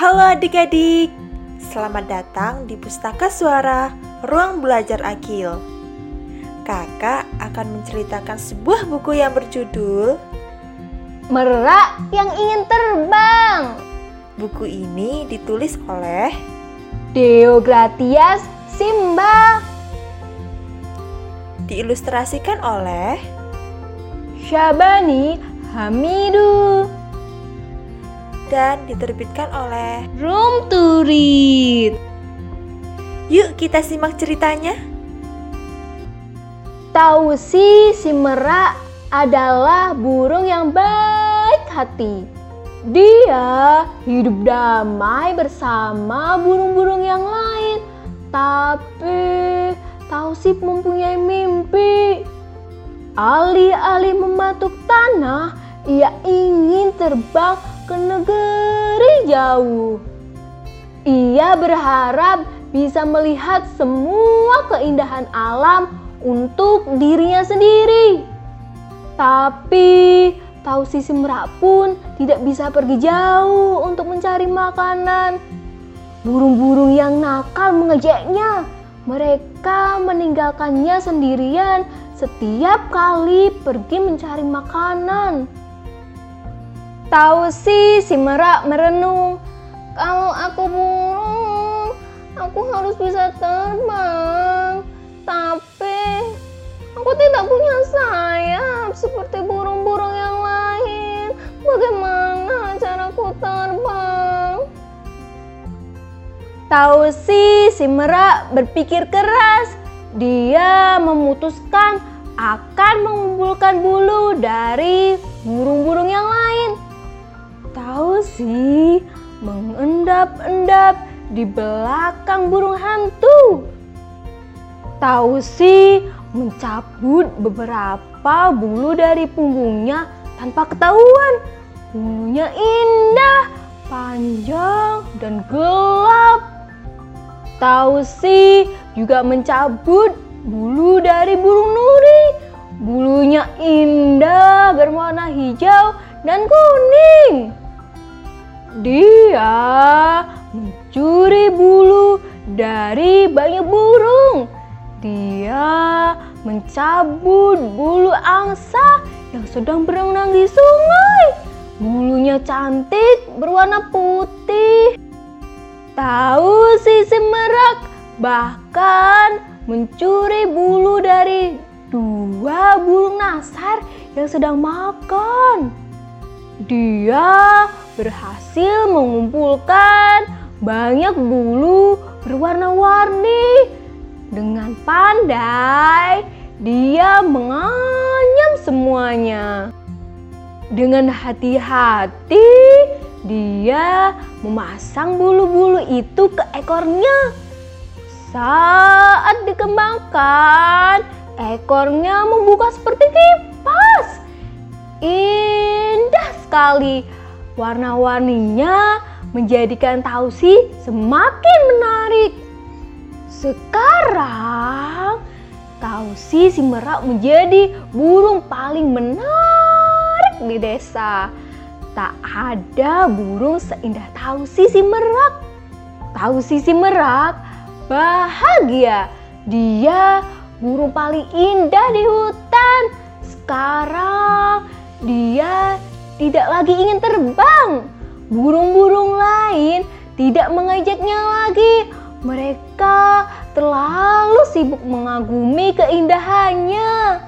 Halo adik-adik, selamat datang di Pustaka Suara Ruang Belajar Akil. Kakak akan menceritakan sebuah buku yang berjudul Merak yang ingin terbang. Buku ini ditulis oleh Deogratias Simba. Diilustrasikan oleh Syabani Hamidu. Dan diterbitkan oleh Room to read. Yuk kita simak ceritanya. Tausi si merak adalah burung yang baik hati. Dia hidup damai bersama burung-burung yang lain. Tapi Tausi mempunyai mimpi. Alih-alih mematuk tanah, ia ingin terbang ke negeri jauh. Ia berharap bisa melihat semua keindahan alam untuk dirinya sendiri. Tapi tahu sisi merak pun tidak bisa pergi jauh untuk mencari makanan. Burung-burung yang nakal mengejeknya. Mereka meninggalkannya sendirian setiap kali pergi mencari makanan. Tahu sih si merak merenung, kalau aku burung, aku harus bisa terbang. Tapi aku tidak punya sayap seperti burung-burung yang lain. Bagaimana caraku terbang? Tahu sih si merak berpikir keras. Dia memutuskan akan mengumpulkan bulu dari burung-burung yang lain. Sih, mengendap-endap di belakang burung hantu. Tahu sih, mencabut beberapa bulu dari punggungnya tanpa ketahuan. Bulunya indah, panjang, dan gelap. Tahu sih, juga mencabut bulu dari burung nuri. Bulunya indah, berwarna hijau dan kuning. Dia mencuri bulu dari banyak burung. Dia mencabut bulu angsa yang sedang berenang di sungai. Bulunya cantik, berwarna putih. Tahu si semerak bahkan mencuri bulu dari dua burung nasar yang sedang makan. Dia berhasil mengumpulkan banyak bulu berwarna-warni. Dengan pandai, dia menganyam semuanya. Dengan hati-hati, dia memasang bulu-bulu itu ke ekornya. Saat dikembangkan, ekornya membuka seperti kipas. Indah sekali warna-warninya menjadikan Tausi semakin menarik. Sekarang Tausi si merak menjadi burung paling menarik di desa. Tak ada burung seindah Tausi si merak. Tausi si merak bahagia. Dia burung paling indah di hutan. Sekarang dia tidak lagi ingin terbang. Burung-burung lain tidak mengejaknya lagi. Mereka terlalu sibuk mengagumi keindahannya.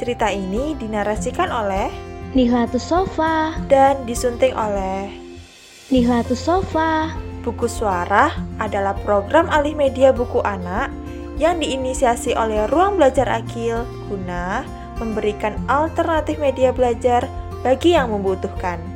Cerita ini dinarasikan oleh Nihlatus Sofa dan disunting oleh Nihlatus Sofa Buku Suara adalah program alih media buku anak yang diinisiasi oleh Ruang Belajar Akil guna memberikan alternatif media belajar bagi yang membutuhkan.